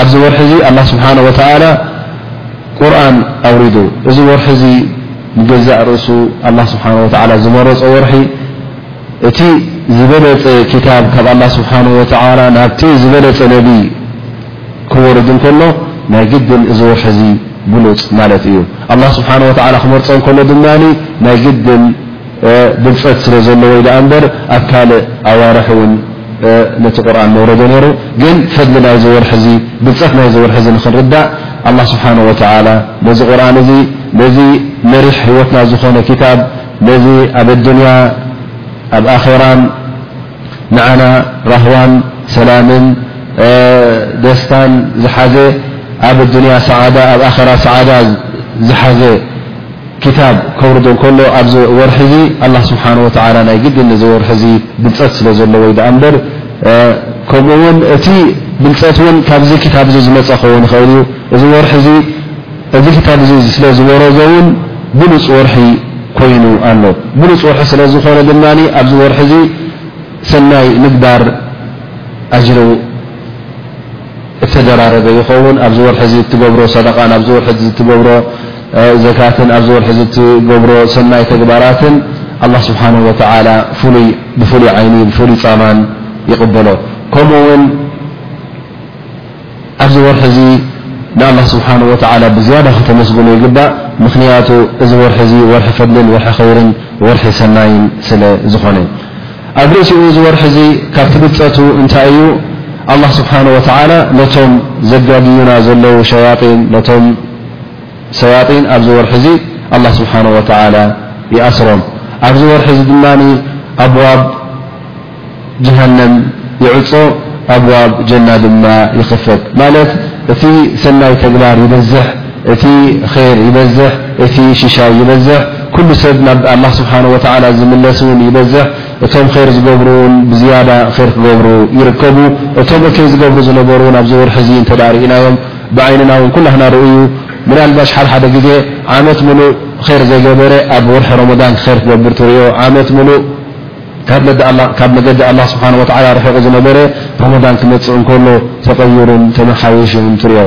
ኣብዚ ወርሒ እዚ ኣላ ስብሓን ወተላ ቁርን ኣውሪዱ እዚ ወርሒ እዚ ንገዛእ ርእሱ ኣላ ስብሓን ወተላ ዝመረፆ ወርሒ እቲ ዝበለፀ ክታብ ካብ ኣላ ስብሓን ወተላ ናብቲ ዝበለፀ ነቢ ክወርድ እንከሎ ናይ ግድን እዚ ወርሒ እዚ ብሉፅ ማለት እዩ ኣላ ስብሓን ወተላ ክመርፆ እንከሎ ድማ ናይ ግድን ብልጸት ስለ ዘለዎዩ ደኣ እምበር ኣብ ካልእ ኣዋርሕ እውን ነቲ ቁርን መውረደ ነይሩ ግን ፈድሊ ናይዚ ወርሒ እዚ ብልጸት ናይዚ ወርሒ እዚ ንኽንርዳእ ኣላ ስብሓን ወተዓላ ነዚ ቁርን እዚ ነዚ መሪሕ ህይወትና ዝኾነ ክታብ ነዚ ኣብ ኣዱንያ ኣብ ኣኼራን ንዓና ራህዋን ሰላምን ደስታን ዝሓዘ ኣብ ኣዱንያ ሰዓዳ ኣብ ኣኼራ ሰዓዳ ዝሓዘ ክታብ ከውርዶ ከሎ ኣብዚ ወርሒ እዚ ኣላህ ስብሓን ወተዓላ ናይ ግድን ነዚ ወርሒ እዚ ብልፀት ስለ ዘለዎዩ ደኣ እምበር ከምኡ እውን እቲ ብልፀት እውን ካብዚ ክታብ እዚ ዝመፀ ክኸውን ይኽእል እዩ እዚ ወርሒ እዚ እዚ ክታብ እዚ ስለ ዝወረዞ እውን ብሉፅ ወርሒ ኮይኑ ኣሎ ብሉፅ ወርሒ ስለ ዝኾነ ድማ ኣብዚ ወርሒ እዚ ሰናይ ምግባር ኣጅሩ እተደራረበ ይኸውን። ኣብዚ ወርሒ እዚ እትገብሮ ሰደቓን ኣብዚ ወርሒ እዚ እትገብሮ ዘካትን ኣብዚ ወርሒ እዚ እትገብሮ ሰናይ ተግባራትን ኣላህ ስብሓነሁ ወተዓላ ፍሉይ ብፍሉይ ዓይኒ ብፍሉይ ፃማን ይቕበሎ። ከምኡ እውን ኣብዚ ወርሒ እዚ ንኣላህ ስብሓነሁ ወተዓላ ብዝያዳ ከተመስግኖ ይግባእ። ምኽንያቱ እዚ ወርሒ እዚ ወርሒ ፈድልን ወርሒ ኸይርን ወርሒ ሰናይን ስለዝኾነ። ኣብ ርእሲኡ እዚ ወርሒ እዚ ካብቲ ብልጸቱ እንታይ እዩ? ኣላህ ስብሓነ ወተዓላ ነቶም ዘጋግዩና ዘለዉ ሸያጢን ነቶም ሰያጢን ኣብዚ ወርሒ እዚ ኣላህ ስብሓነ ወተዓላ ይኣስሮም። ኣብዚ ወርሒ እዚ ድማ ኣብዋብ ጀሃነም ይዕጾ ኣብዋብ ጀና ድማ ይኽፈት ማለት እቲ ሰናይ ተግባር ይበዝሕ። እቲ ኼር ይበዝሕ፣ እቲ ሽሻይ ይበዝሕ፣ ኩሉ ሰብ ናብ ኣላህ ስብሓነሁ ወተዓላ ዝምለስ እውን ይበዝሕ፣ እቶም ኼር ዝገብሩ እውን ብዝያዳ ኼር ክገብሩ ይርከቡ፣ እቶም እከይ ዝገብሩ ዝነበሩ እውን ኣብዚ ወርሒ እዚ እንተድኣ ርኢናዮም ብዓይንና እውን ኩላህና ርእዩ ምናልባሽ ሓደ ሓደ ግዜ ዓመት ምሉእ ኼር ዘይገበረ ኣብ ወርሒ ሮሞዳን ኼር ክገብር ትርእዮ፣ ዓመት ምሉእ ካብ መገዲ ኣላህ ስብሓነሁ ወተዓላ ርሒቑ ዝነበረ ሮሞዳን ክመፅእ እንከሎ ተቐይሩን ተመሓይሹን ትርእዮ።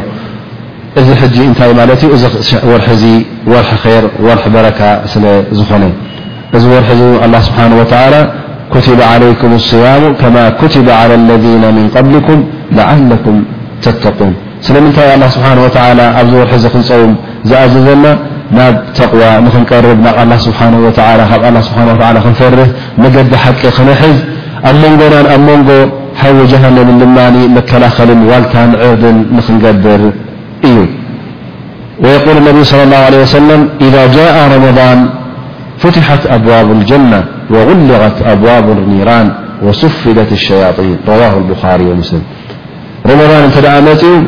እዚ ሕጂ እንታይ ማለት እዩ? እዚ ወርሒ እዚ ወርሒ ኼር፣ ወርሒ በረካ ስለ ዝዀነ እዚ ወርሒ እዚ ኣላህ ስብሓነሁ ወተዓላ ኩቲበ ዓለይኩም ኣስያሙ ከማ ኩቲበ ዓላ ኣለዚነ ሚን ቀብሊኩም ለዓለኩም ተተቁን። ስለምንታይ ኣላህ ስብሓነሁ ወተዓላ ኣብዚ ወርሒ እዚ ክንጸውም ዝኣዘዘና? ናብ ተቕዋ ንኽንቀርብ፣ ናብ ኣላህ ስብሓነሁ ወተዓላ፣ ካብ ኣላህ ስብሓነሁ ወተዓላ ክንፈርህ፣ መገዲ ሓቂ ክንሕዝ፣ ኣብ መንጎናን ኣብ መንጎ። حو جهنم مكلل ول عرد ننقر ዩ يول ا صلى الله عليه وسلم إذا جء رض فتحت أبواب الجنة وغلقت أبواب النيران وسفدة الشياطين رواه البخاري ومسلم رمضان م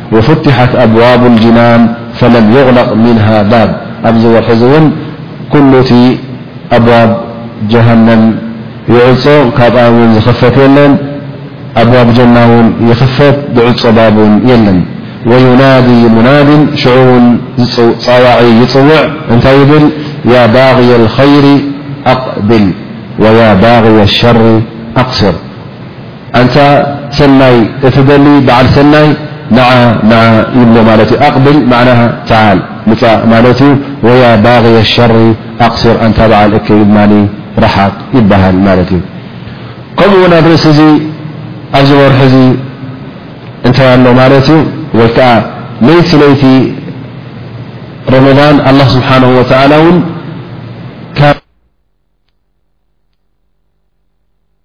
وفتحك أبواب الجنان فلم يغلق منها باب ورحون كلت أبواب جهنم يع ك ون خفت ن أبواب جنا ن يخفت يع بابن لن وينادي مناد شع وعي يوع نت يبل يا باغي الخير أقبل ويا باغي الشر أنت سني تلي بعل سني نع نع يبله ت أقبل معناه تعال ت ي ويا باغي الشر أغسر أنتبعل ك رحق يبهل ت ي كمنرأس ز غرح نت أله مت ي ك ليت ليت رمضان الله سبحانه وتعلى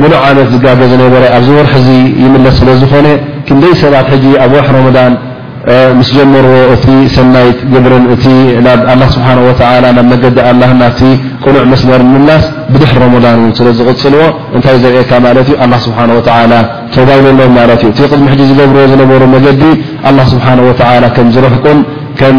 ምሉእ ዓመት ዝጋገ ዝነበረ ኣብዚ ወርሒ እዚ ይምለስ ስለ ዝኾነ ክንደይ ሰባት ሕጂ ኣብ ወርሒ ሮመዳን ምስ ጀመርዎ እቲ ሰናይት ግብርን እቲ ናብ ኣላ ስብሓን ወተላ ናብ መገዲ ኣላህን ናብቲ ቅኑዕ መስመርን ምምላስ ብድሕሪ ሮመዳን እውን ስለ ዝቕፅልዎ እንታይ ዘርእየካ ማለት እዩ ኣላ ስብሓን ወተላ ተባ ኢለሎም ማለት እዩ እቲ ቅድሚ ሕጂ ዝገብርዎ ዝነበሩ መገዲ ኣላ ስብሓን ወተላ ከም ዝርሕቁን ከም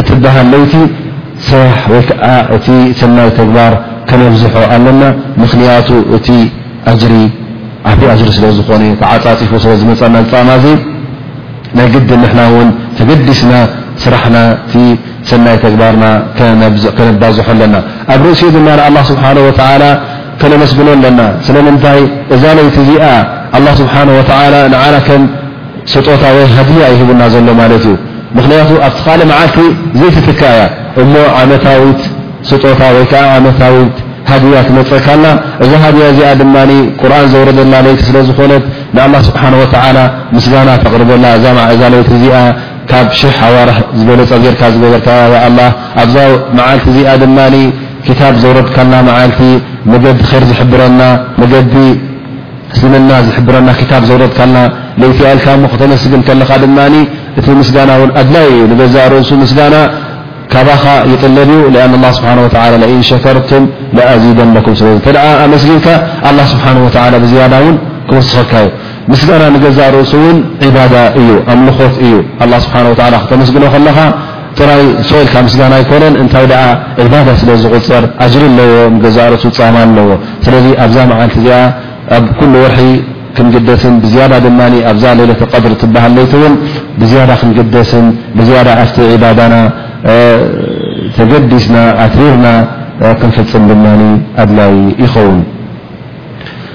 እትበሃል ለይቲ ስራሕ ወይ ከዓ እቲ ሰናይ ተግባር ከነብዝሖ ኣለና። ምኽንያቱ እቲ ኣጅሪ ዓብይ ኣጅሪ ስለ ዝኾነ ተዓፃፂፉ ስለ ዝመፀና እዚ ፃማ እዚ ናይ ግድን ንሕና እውን ተገዲስና ስራሕና እቲ ሰናይ ተግባርና ከነባዝሖ ኣለና። ኣብ ርእሲኡ ድማ ንኣላህ ስብሓነሁ ወተዓላ ከነመስግኖ ኣለና። ስለምንታይ እዛ ለይቲ እዚኣ ኣላህ ስብሓነሁ ወተዓላ ንዓና ከም ስጦታ ወይ ሃድያ እዩ ሂቡና ዘሎ ማለት እዩ። ምኽንያቱ ኣብቲ ካልእ መዓልቲ ዘይትትካእ እያ እሞ ዓመታዊት ስጦታ ወይ ከኣ ዓመታዊት ሃድያ ትመጸካ ኣላ። እዛ ሃድያ እዚኣ ድማ ቁርኣን ዘውረደላ ለይቲ ስለ ዝኾነት ንኣላህ ስብሓነሁ ወተዓላ ምስጋና ተቕርበላ እዛ ለይቲ እዚኣ ካብ ሽሕ ኣዋርሕ ዝበለጸት ጌርካ ዝገበርካያ ያ ኣላህ ኣብዛ መዓልቲ እዚኣ ድማ ክታብ ዘውረድካልና መዓልቲ መገዲ ኼር ዝሕብረና መገዲ እስልምና ዝሕብረና ክታብ ዘውረድካልና ለይቲ'ያ ኢልካ እሞ ከተመስግን ከለኻ ድማ እቲ ምስጋና ውን ኣድላይ እዩ ንገዛእ ርእሱ ምስጋና ካባኻ ይጥለብ እዩ لኣን الله ስብሓን ወተላ ለኢን ሸከርቱም ለኣዚደነኩም ስለዚ እተ ኣመስጊንካ ኣላ ስብሓን ወተላ ብዝያዳ ውን ክወስኸካ እዩ ምስጋና ንገዛእ ርእሱ ውን ዒባዳ እዩ ኣምልኾት እዩ ኣላ ስብሓን ወተላ ክተመስግኖ ከለኻ ጥራይ ሶኢልካ ምስጋና ኣይኮነን እንታይ ደኣ ዒባዳ ስለ ዝቑጸር ኣጅሪ ኣለዎ ንገዛእ ርእሱ ጻማ ኣለዎ ስለዚ ኣብዛ መዓልቲ እዚኣ ኣብ ኩሉ ወርሒ ክንግደስን ብዝያዳ ድማ ኣብዛ ሌለት ቀድር ትበሃል ለይቲ እውን ብዝያዳ ክንግደስን ብዝያዳ ኣብቲ ዒባዳና ተገዲስና ኣትሪርና ክንፍጽም ድማ ኣድላይ ይኸውን።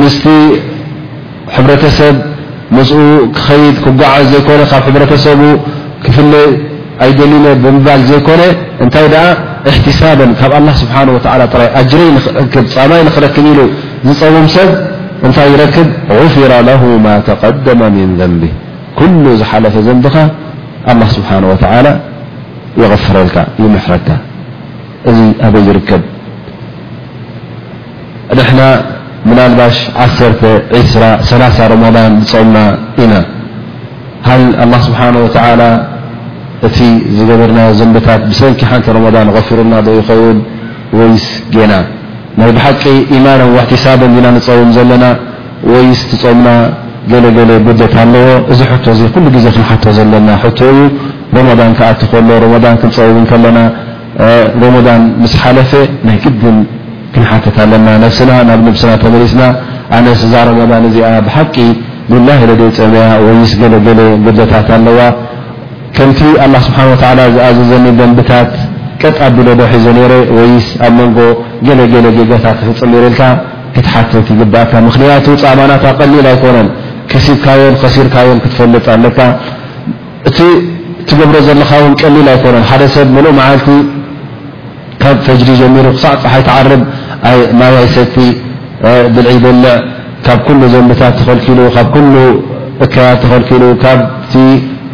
ምስቲ ሕብረተሰብ ምስኡ ክኸይድ ክጓዓዝ ዘይኮነ ካብ ሕብረተሰቡ ክፍለ ኣይደልነ ብምባል ዘይኮነ እንታይ ደኣ እሕትሳበን ካብ ኣላ ስብሓን ወተዓላ ጥራይ ኣጅረይ ንክረክብ ፃማይ ንክረክብ ኢሉ ዝፀውም ሰብ እንታይ ይረክብ غፍረ ለ ማ ተቀደመ ምን ዘንቢ ኩሉ ዝሓለፈ ዘንብኻ ኣላ ስብሓን ወተላ ይغፍረልካ ይምሕረካ እዚ ኣበይ ይርከብ ንሕና ምናልባሽ ዓሰርተ፣ ዕስራ፣ ሰላሳ ረመዳን ዝጾምና ኢና። ሃል ኣላህ ስብሓነሁ ወተዓላ እቲ ዝገበርናዮ ዘንብታት ብሰንኪ ሓንቲ ረመዳን ቐፊሩልና ዶ ይኸውን ወይስ ጌና? ናይ ብሓቂ ኢማነን ወሕቲሳበን ዲና ንጸውም ዘለና ወይስ ትጾምና ገለ ገለ ጉድለት ኣለዎ? እዚ ሕቶ እዚ ኩሉ ግዜ ክንሓቶ ዘለና ሕቶ እዩ። ረመዳን ክኣቲ ከሎ፣ ረመዳን ክንጸውም እንከለና፣ ሮሞዳን ምስ ሓለፈ ናይ ግድን ክንሓትት ኣለና ነብስና ናብ ነብስና ተመሊስና ኣነስ እዛ ሮሞዳን እዚኣ ብሓቂ ሊላሂ ኢለ ድየ ጸምያ ወይስ ገለ ገለ ጉድለታት ኣለዋ ከምቲ ኣላህ ስብሓን ወተዓላ ዝኣዘዘኒ ደንብታት ቀጥ ኣቢለ ዶ ሒዘ ነይረ ወይስ ኣብ መንጎ ገለ ገለ ጌጋታት ክፍጽም ነይረ ኢልካ ክትሓትት ይግባእካ ምኽንያቱ ጻማናት ኣቀሊል ኣይኮነን ከሲብካዮን ኸሲርካዮን ክትፈልጥ ኣለካ እቲ እትገብሮ ዘለኻ ውን ቀሊል ኣይኮነን ሓደ ሰብ ምሉእ መዓልቲ ካብ ፈጅሪ ጀሚሩ ክሳዕ ፀሓይ ትዓርብ ማይ ኣይሰቲ ብልዒ ይበልዕ ካብ ኩሉ ዘንብታት ተኸልኪሉ ካብ ኩሉ እከያት ተኸልኪሉ ካብቲ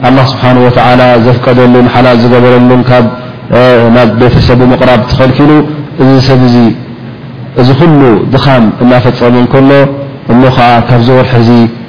ኣላ ስብሓን ወተዓላ ዘፍቀደሉን ሓላል ዝገበረሉን ካብ ናብ ቤተሰቡ ምቕራብ ተኸልኪሉ እዚ ሰብ እዚ እዚ ኩሉ ድኻም እናፈፀመ እንከሎ እሞ ከዓ ካብዚ ወርሒ እዚ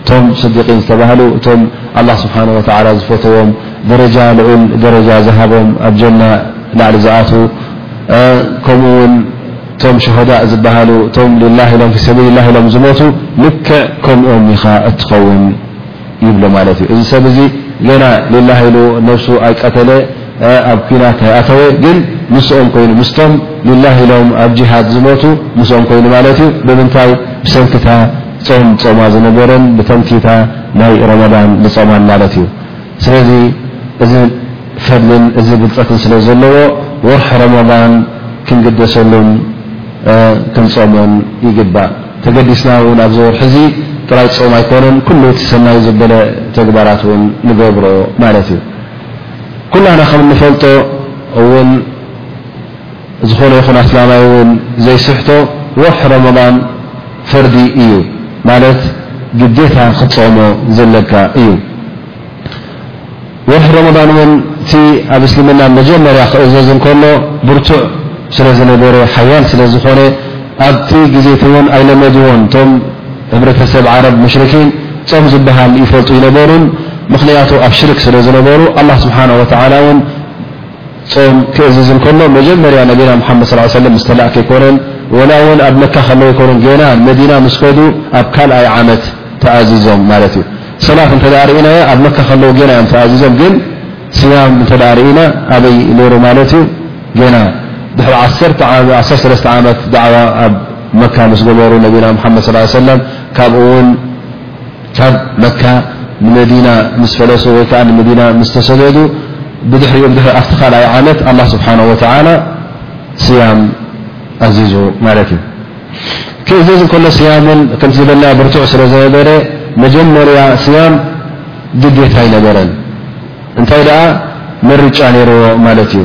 እቶም ስዲቂን ዝተባህሉ እቶም ኣላህ ስብሓን ወተዓላ ዝፈተዎም ደረጃ ልዑል ደረጃ ዝሃቦም ኣብ ጀና ላዕሊ ዝኣትዉ ከምኡ እውን እቶም ሸሆዳእ ዝበሃሉ እቶም ሊላ ኢሎም ፊ ሰቢልላ ኢሎም ዝሞቱ ልክዕ ከምኦም ኢኻ እትኸውን ይብሎ ማለት እዩ እዚ ሰብ እዚ ገና ሊላ ኢሉ ነብሱ ኣይቀተለ ኣብ ኩናት ኣይኣተወ ግን ምስኦም ኮይኑ ምስቶም ሊላ ኢሎም ኣብ ጅሃድ ዝሞቱ ምስኦም ኮይኑ ማለት እዩ ብምንታይ ብሰንኪታ ጾም ጾማ ዝነበረን ብተምኪታ ናይ ሮመዳን ዝጾማን ማለት እዩ። ስለዚ እዚ ፈድልን እዚ ብልጸትን ስለ ዘለዎ ወርሒ ሮመዳን ክንግደሰሉን ክንጾሞን ይግባእ። ተገዲስና እውን ኣብዚ ወርሒ እዚ ጥራይ ጾም ኣይኮነን ኩሉ እቲ ሰናይ ዘበለ ተግባራት እውን ንገብሮ ማለት እዩ። ኩላና ከም እንፈልጦ እውን ዝኾነ ይኹን ኣስላማይ እውን ዘይስሕቶ ወርሒ ረመዳን ፈርዲ እዩ ማለት ግዴታ ክትፀሞ ዘለካ እዩ ወርሒ ረመዳን እውን እቲ ኣብ እስልምና መጀመርያ ክእዘዝ እንከሎ ብርቱዕ ስለ ዝነበረ ሓያል ስለ ዝኾነ ኣብቲ ግዜቲ እውን ኣይለመድዎን እቶም ህብረተሰብ ዓረብ ሙሽርኪን ፆም ዝበሃል ይፈልጡ ይነበሩን ምኽንያቱ ኣብ ሽርክ ስለ ዝነበሩ ኣላ ስብሓን ወተላ እውን ጾም ክእዝዝ እንከሎ መጀመርያ ነቢና ሙሓመድ ሰለላሁ ዓለይሂ ወሰለም ምስ ተላእከ ኣይኮነን፣ ወላ እውን ኣብ መካ ከለዉ ኣይኮኑን፣ ገና መዲና ምስ ከዱ ኣብ ካልኣይ ዓመት ተኣዚዞም ማለት እዩ። ሰላት እንተ ርኢናያ ኣብ መካ ከለዉ ገና እዮም ተኣዚዞም፣ ግን ስያም እንተ ርኢና ኣበይ ነይሩ ማለት እዩ፣ ገና ድሕሪ ዓሰርተ ሰለስተ ዓመት ዳዕዋ ኣብ መካ ምስ ገበሩ ነቢና ሙሓመድ ሰለላሁ ዓለይሂ ወሰለም፣ ካብኡ እውን ካብ መካ ንመዲና ምስ ፈለሱ ወይ ከዓ ንመዲና ምስ ተሰደዱ ብድሕሪኡ ብድሕሪ ኣብቲ ካልኣይ ዓመት ኣላ ስብሓን ወተዓላ ስያም ኣዚዙ ማለት እዩ ክእዘዝ እንከሎ ስያም እውን ከምቲ ዝበልና ብርቱዕ ስለ ዘነበረ መጀመርያ ስያም ግዴታ ኣይነበረን እንታይ ደኣ መርጫ ነይርዎ ማለት እዩ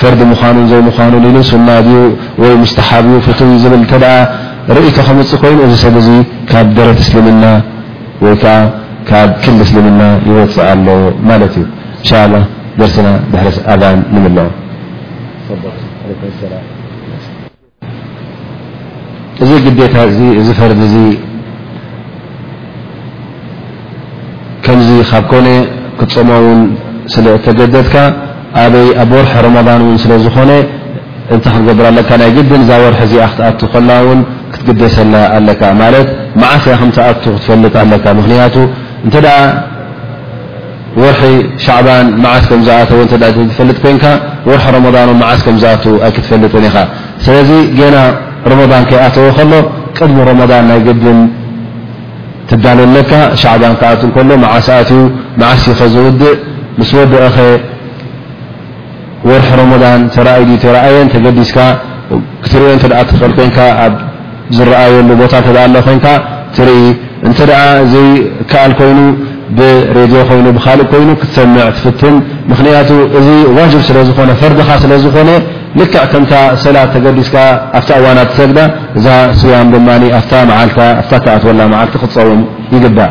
ፈርዲ ምዃኑን ዘይምዃኑን ኢሉ ሱና ድዩ ወይ ሙስተሓብ እዩ ፍትው እዩ ዝብል እንተ ርእይቶ ከምፅእ ኮይኑ እዚ ሰብ እዚ ካብ ደረት እስልምና ወይ ከዓ ካብ ክሊ እስልምና ይወፅእ ኣሎ ማለት እዩ። እንሻ ላ ደርስና ድሕሪ ኣዛን ንምልኦ። እዚ ግዴታ እዚ እዚ ፈርዲ እዚ ከምዚ ካብ ኮነ ክትጾሞ እውን ስለ እተገደድካ ኣበይ ኣብ ወርሒ ረመዳን እውን ስለ ዝኾነ እንተ ክንገብር ኣለካ ናይ ግድን እዛ ወርሒ እዚኣ ክትኣቱ ከላ እውን ክትግደሰላ ኣለካ ማለት መዓስ እያ ከምትኣቱ ክትፈልጥ ኣለካ ምክንያቱ እንተ ወርሒ ሻዕባን መዓስ ከም ዝኣተወ እንተ ዘይትፈልጥ ኮይንካ ወርሒ ረመዳን ውን መዓስ ከም ዝኣትው ኣይክትፈልጥን ኢኻ። ስለዚ ጌና ረመዳን ከይኣተወ ከሎ ቅድሚ ረመዳን ናይ ግድን ትዳሎ ኣለካ። ሻዕባን ክኣቱ ከሎ መዓስ ኣትዩ መዓስ ዩ ከ ዝውድእ ምስ ወደእኸ ወርሒ ሮሞዳን ተራእዩ ድዩ ተይረኣየን ተገዲስካ ክትርእዮ እንተ ትኽእል ኮይንካ ኣብ ዝረኣየሉ ቦታ እንተ ኣሎ ኮይንካ ትርኢ እንተ ዘይከኣል ኮይኑ ብሬድዮ ኮይኑ ብካልእ ኮይኑ ክትሰምዕ ትፍትን ምክንያቱ እዚ ዋጅብ ስለ ዝኾነ ፈርድኻ ስለ ዝኾነ ልክዕ ከምታ ሰላት ተገዲስካ ኣብታ እዋና ትሰግዳ እዛ ስያም ድማ ኣብታ መዓልታ ኣብታ ተኣትወላ መዓልቲ ክትፀውም ይግባእ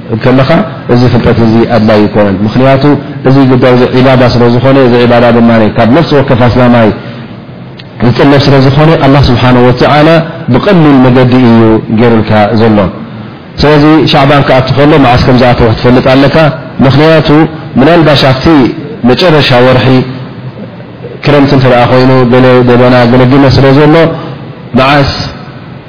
እንከለኻ እዚ ፍልጠት እዚ ኣድላይ ኣይኮነን ምኽንያቱ እዚ ጉዳይ እዚ ዒባዳ ስለ ዝኾነ እዚ ዒባዳ ድማ ካብ ነፍሲ ወከፍ ኣስላማይ ዝጥለብ ስለ ዝኾነ ኣላ ስብሓን ወተዓላ ብቐሊል መገዲ እዩ ገይሩልካ ዘሎ ስለዚ ሻዕባን ክኣቲ ከሎ መዓስ ከም ዝኣተወ ክትፈልጥ ኣለካ ምኽንያቱ ምናልባሽ ኣብቲ መጨረሻ ወርሒ ክረምቲ እንተ ኮይኑ ገለ ደበና ገለጊመ ስለ ዘሎ መዓስ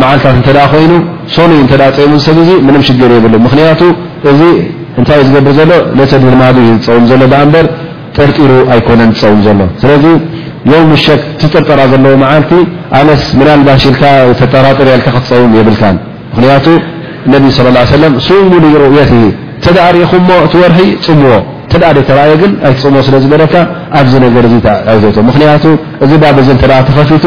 መዓልታት እንተ ኮይኑ ሰኑይ እተ ፀሙ ሰብ እ ምንም ሽግር የብሉ ምክንያቱ እዚ እንታይ ዝገብር ዘሎ ነተ ድልማዱ ዩ ዝፀውም ዘሎ ኣ በር ጠርጢሩ ኣይኮነን ዝፀውም ዘሎ ስለዚ ዮም ሸክ ትጥርጠራ ዘለዎ መዓልቲ ኣነስ ምናልባሽ ኢልካ ተጠራጥር ልካ ክትፀውም የብልካ ምክንያቱ ነቢ ስ ሰለ ስሙ ሩእየት እተ ርኢኹም ሞ እቲ ወርሒ ፅምዎ እተ ተረእየ ግን ኣይትፅምዎ ስለዝበለካ ኣብዚ ነገር ይ ምክንያቱ እዚ ባብ ዚ ተኸፊቱ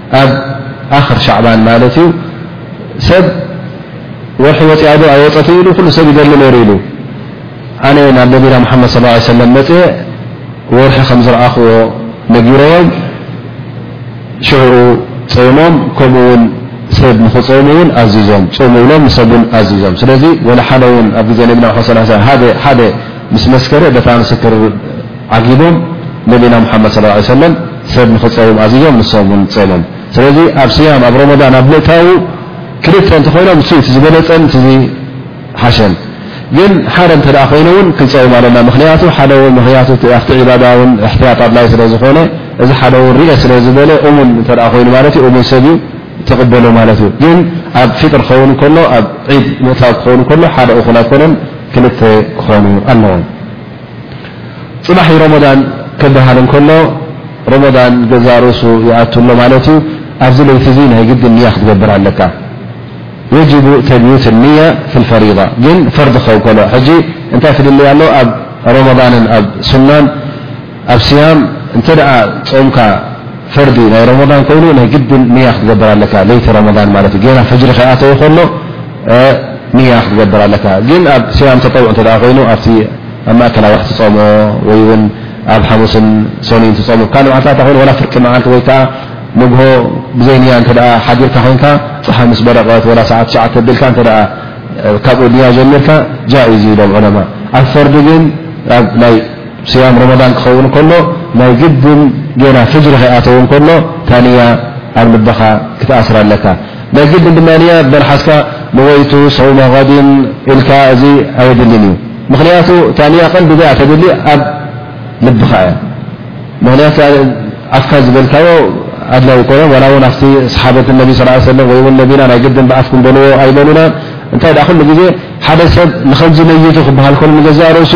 ኣብ ኣኽር ሻዕባን ማለት እዩ ሰብ ወርሒ ወፅኣዶ ኣይወፀት ኢሉ ኩሉ ሰብ ይገድሊ ነይሩ ኢሉ ኣነ ናብ ነቢና ሙሓመድ ስ ላ ሰለም መፅ ወርሒ ከም ዝረኣኽዎ ነጊረዮም ሽዕኡ ፀይሞም ከምኡ ውን ሰብ ንኽፀሙ እውን ኣዚዞም ፆሙ ብሎም ንሰብ ውን ኣዚዞም ስለዚ ወላ ሓደ ውን ኣብ ግዜ ነቢና ሓ ሓደ ምስ መስከረ በታ ምስክር ዓጊቦም ነቢና ሙሓመድ ሰለላሁ ዓለይሂ ወሰለም ሰብ ንኽፀይሙ ኣዚዞም ንሶም እውን ፀይሞም ስለዚ ኣብ ስያም ኣብ ሮሞዳን ኣብ ምእታዉ ክልተ እንተኾይኖም ንሱ እቲ ዝበለፀን እቲ ዝሓሸን ግን ሓደ እንተ ኮይነ እውን ክንፀውም ኣለና ምክንያቱ ሓደ እውን ምክንያቱ ኣብቲ ዒባዳ እውን እሕትያጥ ኣድላይ ስለ ዝኾነ እዚ ሓደ እውን ርኤ ስለ ዝበለ እሙን እንተ ኮይኑ ማለት እዩ እሙን ሰብ እዩ ተቕበሎ ማለት እዩ ግን ኣብ ፊጥር ክኸውን ከሎ ኣብ ዒድ ምእታው ክኸውን ከሎ ሓደ እኹል ኣይኮነን ክልተ ክኾኑ ኣለዎም ፅባሕ ዩ ሮሞዳን ከበሃል እንከሎ ሮሞዳን ገዛ ርእሱ ይኣቱ ኣሎ ማለት እዩ ኣብዚ ለይቲ እዚ ናይ ግድን ንያ ክትገብር ኣለካ የጅቡ ተብዩት ንያ ፍልፈሪዳ ግን ፈርዲ ክኸው ከሎ ሕጂ እንታይ ክድልያ ኣሎ ኣብ ሮሞዳንን ኣብ ሱናን ኣብ ስያም እንተ ፆምካ ፈርዲ ናይ ሮሞዳን ኮይኑ ናይ ግድን ንያ ክትገብር ኣለካ ለይቲ ሮሞዳን ማለት ዩ ገና ፈጅሪ ከይኣተወ ከሎ ንያ ክትገብር ኣለካ ግን ኣብ ስያም ተጠውዕ እተ ኮይኑ ኣብቲ ኣብ ማእከላዋሕ ትፀሞ ወይ ውን ኣብ ሓሙስን ሶኒን ትፀሙ ካልእ መዓልትታ ኮይኑ ላ ፍርቂ መዓልቲ ወይ ከዓ ንግሆ ብዘይ ንያ እተ ሓዲርካ ኮይንካ ፀሓይ ምስ በረቐት ወላ ሰዓት ትሸዓ ቢልካ እተ ካብኡ ንያ ጀሚርካ ጃኢዝ ኢሎም ዑለማ ኣብ ፈርዲ ግን ኣብ ናይ ስያም ረመዳን ክኸውን ከሎ ናይ ግድን ጌና ፍጅሪ ከይኣተወ እንከሎ ታንያ ኣብ ልበኻ ክትኣስራ ኣለካ ናይ ግድን ድማ ንያ በልሓስካ ነወይቱ ሰውመ ቐዲን ኢልካ እዚ ኣየድልን እዩ ምክንያቱ ታንያ ቀንዲ ዚኣ ተድሊ ኣብ ልብኻ እያ ምክንያቱ ኣፍካ ዝበልካዮ ኣድላይ ኮነ ዋላ ውን ኣብቲ ሰሓበት ነቢ ስ ሰለ ወይ ውን ነቢና ናይ ግድን ብኣፍ ክንበልዎ ኣይበሉና እንታይ ደ ኩሉ ግዜ ሓደ ሰብ ንከምዚ ነይቱ ክበሃል ከሉ ንገዛእ ርእሱ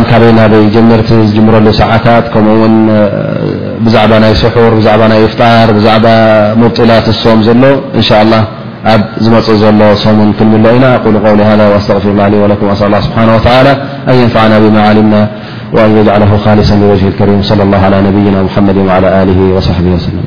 م كب جمر جمرل سعت كم بعب ي سحر ع ي إفطر بعب مبطلت م ل إن شاء الله ب زم ل م كنمل ن أقل ول هذا وأستغفر لله ل ولكم أ الله سبحانه وتعالى أن ينفعنا بمعلمنا وأن يجعله خالصا لوجه الكريم وصلى الله على نبينا محمد وعلى له وصحبه وسلم